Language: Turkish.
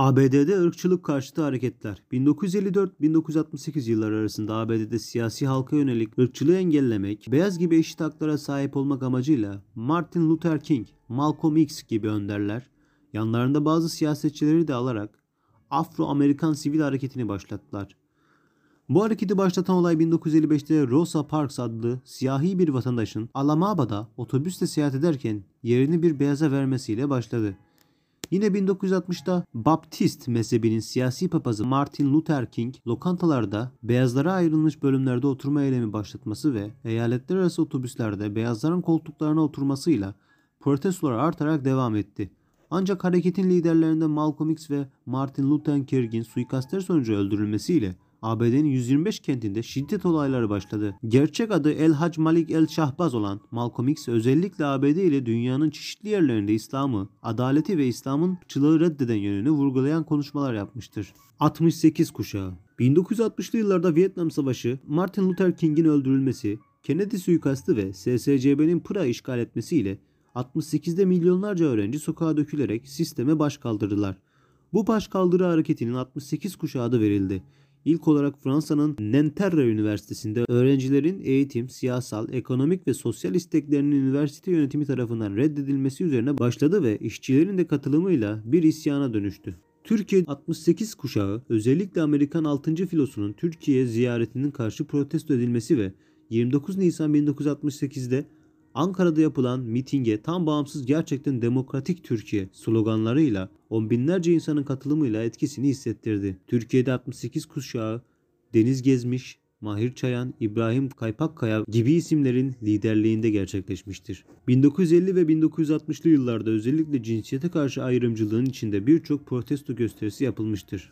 ABD'de ırkçılık karşıtı hareketler 1954-1968 yılları arasında ABD'de siyasi halka yönelik ırkçılığı engellemek, beyaz gibi eşit haklara sahip olmak amacıyla Martin Luther King, Malcolm X gibi önderler, yanlarında bazı siyasetçileri de alarak Afro-Amerikan sivil hareketini başlattılar. Bu hareketi başlatan olay 1955'te Rosa Parks adlı siyahi bir vatandaşın Alabama'da otobüsle seyahat ederken yerini bir beyaza vermesiyle başladı. Yine 1960'da Baptist mezhebinin siyasi papazı Martin Luther King lokantalarda beyazlara ayrılmış bölümlerde oturma eylemi başlatması ve eyaletler arası otobüslerde beyazların koltuklarına oturmasıyla protestolar artarak devam etti. Ancak hareketin liderlerinden Malcolm X ve Martin Luther King'in suikastler sonucu öldürülmesiyle ABD'nin 125 kentinde şiddet olayları başladı. Gerçek adı El Hac Malik El Şahbaz olan Malcolm X özellikle ABD ile dünyanın çeşitli yerlerinde İslam'ı, adaleti ve İslam'ın çılığı reddeden yönünü vurgulayan konuşmalar yapmıştır. 68 kuşağı 1960'lı yıllarda Vietnam Savaşı, Martin Luther King'in öldürülmesi, Kennedy suikastı ve SSCB'nin Pıra işgal etmesiyle 68'de milyonlarca öğrenci sokağa dökülerek sisteme baş kaldırdılar. Bu başkaldırı hareketinin 68 kuşağı adı verildi. İlk olarak Fransa'nın Nanterre Üniversitesi'nde öğrencilerin eğitim, siyasal, ekonomik ve sosyal isteklerinin üniversite yönetimi tarafından reddedilmesi üzerine başladı ve işçilerin de katılımıyla bir isyana dönüştü. Türkiye 68 kuşağı özellikle Amerikan 6. filosunun Türkiye ziyaretinin karşı protesto edilmesi ve 29 Nisan 1968'de Ankara'da yapılan mitinge tam bağımsız gerçekten demokratik Türkiye sloganlarıyla on binlerce insanın katılımıyla etkisini hissettirdi. Türkiye'de 68 kuşağı Deniz Gezmiş, Mahir Çayan, İbrahim Kaypakkaya gibi isimlerin liderliğinde gerçekleşmiştir. 1950 ve 1960'lı yıllarda özellikle cinsiyete karşı ayrımcılığın içinde birçok protesto gösterisi yapılmıştır.